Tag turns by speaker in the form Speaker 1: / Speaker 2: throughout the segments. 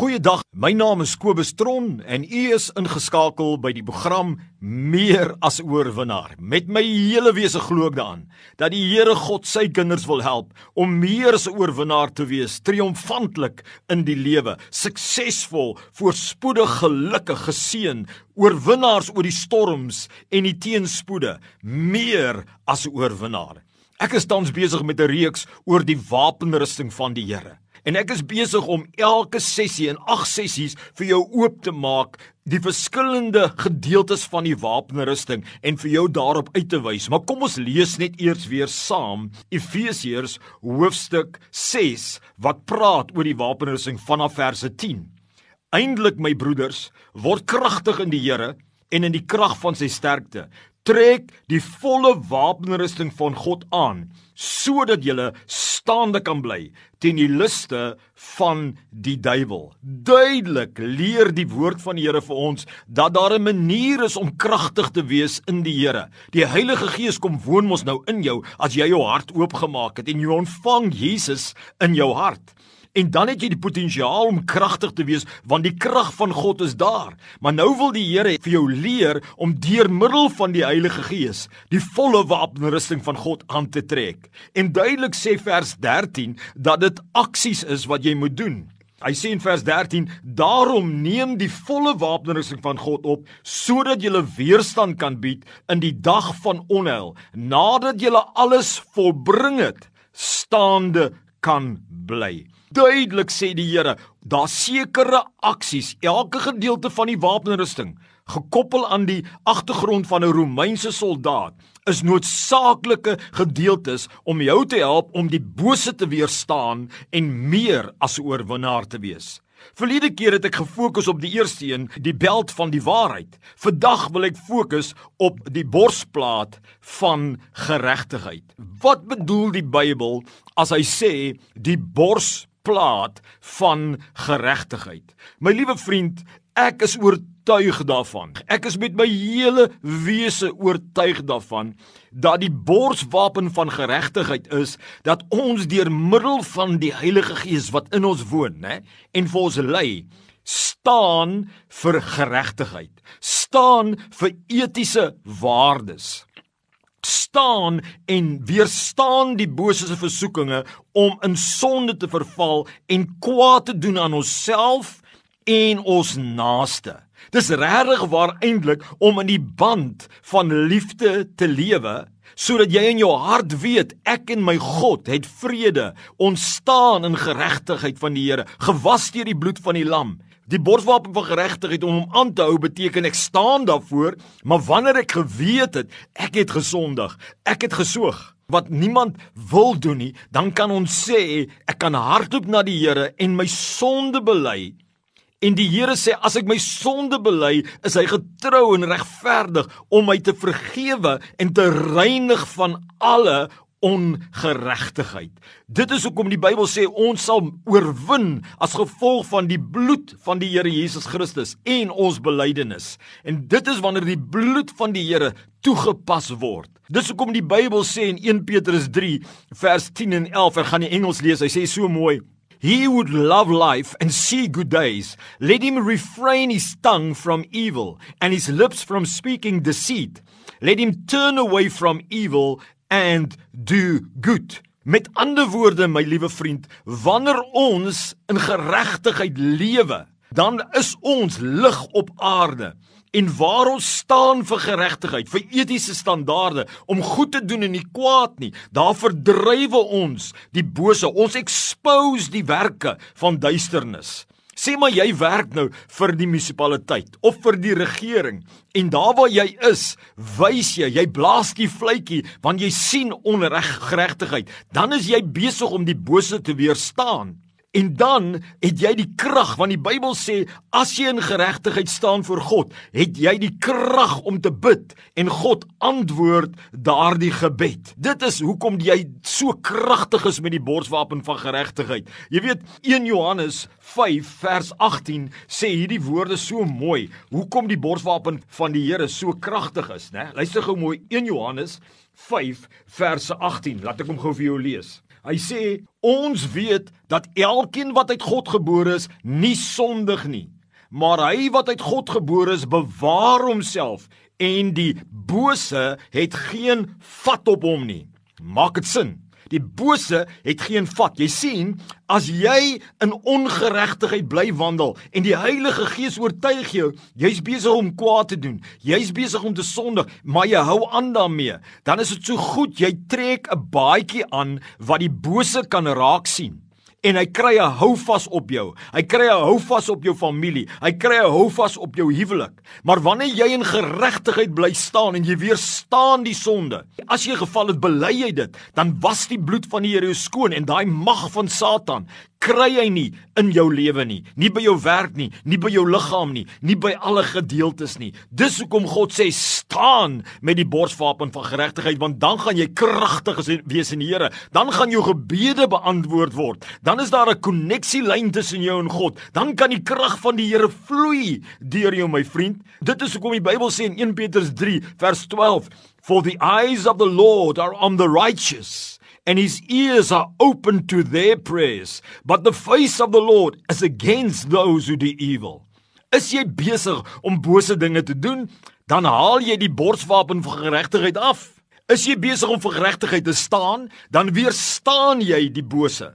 Speaker 1: Goeiedag. My naam is Kobus Tron en u is ingeskakel by die program Meer as oorwinnaar. Met my hele wese glo ek daaraan dat die Here God sy kinders wil help om meer as oorwinnaar te wees, triomfantelik in die lewe, suksesvol, voorspoedig, gelukkig, geseën, oorwinnaars oor die storms en die teenspoede, meer as oorwinnaar. Ek is tans besig met 'n reeks oor die wapenrusting van die Here. En ek is besig om elke sessie in 8 sessies vir jou oop te maak die verskillende gedeeltes van die wapenrusting en vir jou daarop uit te wys. Maar kom ons lees net eers weer saam Efesiërs hoofstuk 6 wat praat oor die wapenrusting vanaf verse 10. Eindelik my broeders, word kragtig in die Here en in die krag van sy sterkte. Trek die volle wapenrusting van God aan sodat jy staande kan bly teen die liste van die duiwel. Duidelik leer die woord van die Here vir ons dat daar 'n manier is om kragtig te wees in die Here. Die Heilige Gees kom woon mos nou in jou as jy jou hart oopgemaak het en jy ontvang Jesus in jou hart. En dan het jy die potensiaal om kragtig te wees want die krag van God is daar. Maar nou wil die Here vir jou leer om deur middel van die Heilige Gees die volle wapenrusting van God aan te trek. En duidelik sê vers 13 dat dit aksies is wat jy moet doen. Hy sê in vers 13: "Daarom neem die volle wapenrusting van God op sodat jy weerstand kan bied in die dag van onheil, nadat jy alles volbring het, staande kan bly." Duidelik sê die Here, daar sekere aksies, elke gedeelte van die wapenrusting, gekoppel aan die agtergrond van 'n Romeinse soldaat, is noodsaaklike gedeeltes om jou te help om die bose te weerstaan en meer as 'n oorwinnaar te wees. Verlede keer het ek gefokus op die eerste een, die beld van die waarheid. Vandag wil ek fokus op die borsplaat van geregtigheid. Wat bedoel die Bybel as hy sê die bors plaat van geregtigheid. My liewe vriend, ek is oortuig daarvan. Ek is met my hele wese oortuig daarvan dat die borswapen van geregtigheid is dat ons deur middel van die Heilige Gees wat in ons woon, né, en vir ons lei, staan vir geregtigheid. Staan vir etiese waardes staan en weerstaan die bose se versoekinge om in sonde te verval en kwaad te doen aan onsself en ons naaste. Dis regtig waar eintlik om in die band van liefde te lewe sodat jy in jou hart weet ek en my God het vrede ontstaan in geregtigheid van die Here gewas deur die bloed van die lam Die borswapen van geregtigheid om hom aan te hou beteken ek staan daarvoor, maar wanneer ek geweet het ek het gesondig, ek het gesoog wat niemand wil doen nie, dan kan ons sê ek kan hardloop na die Here en my sonde bely. En die Here sê as ek my sonde bely, is hy getrou en regverdig om my te vergewe en te reinig van alle ongeregtigheid. Dit is hoekom die Bybel sê ons sal oorwin as gevolg van die bloed van die Here Jesus Christus en ons belydenis. En dit is wanneer die bloed van die Here toegepas word. Dis hoekom die Bybel sê in 1 Petrus 3 vers 10 en 11, ek gaan die Engels lees. Hy sê so mooi: He would love life and see good days. Let him refrain his tongue from evil and his lips from speaking deceit. Let him turn away from evil and do good. Met ander woorde, my liewe vriend, wanneer ons in geregtigheid lewe, dan is ons lig op aarde. En waar ons staan vir geregtigheid, vir etiese standaarde om goed te doen en nie kwaad nie, daar verdrywe ons die bose. Ons expose die werke van duisternis. Sê maar jy werk nou vir die munisipaliteit of vir die regering en daar waar jy is, wys jy, jy blaas die fluitjie want jy sien onreggeregtigheid. Dan is jy besig om die bose te weerstaan. En dan het jy die krag want die Bybel sê as jy in geregtigheid staan voor God, het jy die krag om te bid en God antwoord daardie gebed. Dit is hoekom jy so kragtig is met die borswapen van geregtigheid. Jy weet 1 Johannes 5 vers 18 sê hierdie woorde so mooi. Hoekom die borswapen van die Here so kragtig is, né? Luister gou mooi 1 Johannes 5 verse 18. Laat ek hom gou vir jou lees. Hy sê ons weet dat elkeen wat uit God gebore is, nie sondig nie. Maar hy wat uit God gebore is, bewaar homself en die bose het geen vat op hom nie. Maak dit sin? Die bose het geen vat. Jy sien, as jy in ongeregtigheid bly wandel en die Heilige Gees oortuig jou, jy's besig om kwaad te doen. Jy's besig om te sondig, maar jy hou aan daarmee. Dan is dit so goed jy trek 'n baadjie aan wat die bose kan raak sien en hy kry 'n houvas op jou. Hy kry 'n houvas op jou familie. Hy kry 'n houvas op jou huwelik. Maar wanneer jy in geregtigheid bly staan en jy weerstaan die sonde, as jy geval het, bely jy dit, dan was die bloed van die Here jou skoon en daai mag van Satan kry hy nie in jou lewe nie, nie by jou werk nie, nie by jou liggaam nie, nie by alle gedeeltes nie. Dis hoekom God sê staan met die borswapen van geregtigheid want dan gaan jy kragtig wees in die Here. Dan gaan jou gebede beantwoord word. Dan is daar 'n koneksielyn tussen jou en God. Dan kan die krag van die Here vloei deur jou my vriend. Dit is hoekom die Bybel sê in 1 Petrus 3 vers 12 For the eyes of the Lord are on the righteous and his ears are open to their prayers, but the face of the Lord is against those who do evil. Is jy besig om bose dinge te doen, dan haal jy die borswapen van geregtigheid af. Is jy besig om vir geregtigheid te staan, dan weerstaan jy die bose.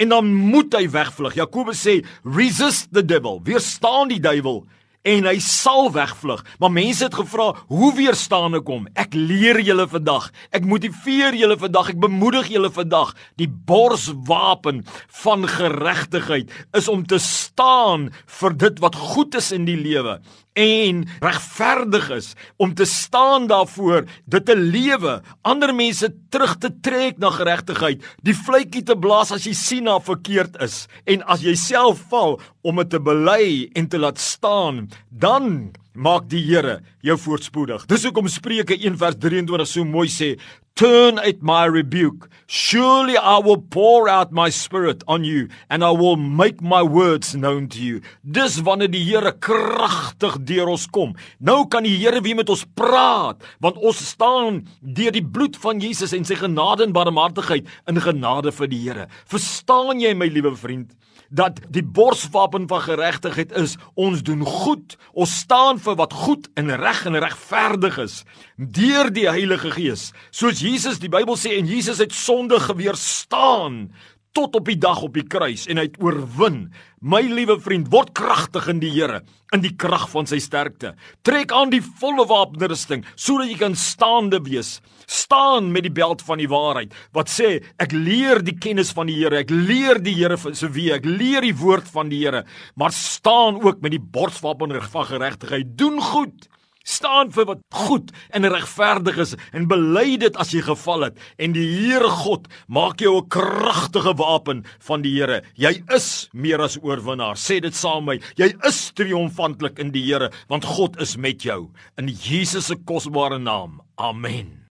Speaker 1: En dan moet hy wegvlug. Jakobus sê, resist the devil. Weerstaan die duiwel en hy sal wegvlug. Maar mense het gevra, "Hoe weerstaan ek hom?" Ek leer julle vandag. Ek motiveer julle vandag. Ek bemoedig julle vandag. Die borswapen van geregtigheid is om te staan vir dit wat goed is in die lewe en regverdig is om te staan daarvoor dit te lewe ander mense terug te trek na geregtigheid die fluitjie te blaas as jy sien na verkeerd is en as jy self val om dit te bely en te laat staan dan maak die Here jou voorspoedig. Dis hoekom Spreuke 1 vers 23 so mooi sê Turn at my rebuke. Surely I will pour out my spirit on you and I will make my words known to you. Dis wanneer die Here kragtig deur ons kom. Nou kan die Here weer met ons praat want ons staan deur die bloed van Jesus en sy genade en barmhartigheid in genade vir die Here. Verstaan jy my liewe vriend? dat die borswapen van geregtigheid is ons doen goed ons staan vir wat goed en reg en regverdig is deur die Heilige Gees soos Jesus die Bybel sê en Jesus het sonde geweerstaan tot op die dag op die kruis en hy het oorwin. My liewe vriend, word kragtig in die Here, in die krag van sy sterkte. Trek aan die volle wapenrusting sodat jy kan staande wees. Staan met die beld van die waarheid wat sê ek leer die kennis van die Here, ek leer die Here se wie, ek leer die woord van die Here, maar staan ook met die borswapen van geregtigheid. Doen goed staan vir wat goed en regverdig is en bely dit as jy geval het. En die Here God maak jou 'n kragtige wapen van die Here. Jy is meer as oorwinnaar. Sê dit saam met my. Jy is triomfantlik in die Here want God is met jou. In Jesus se kosbare naam. Amen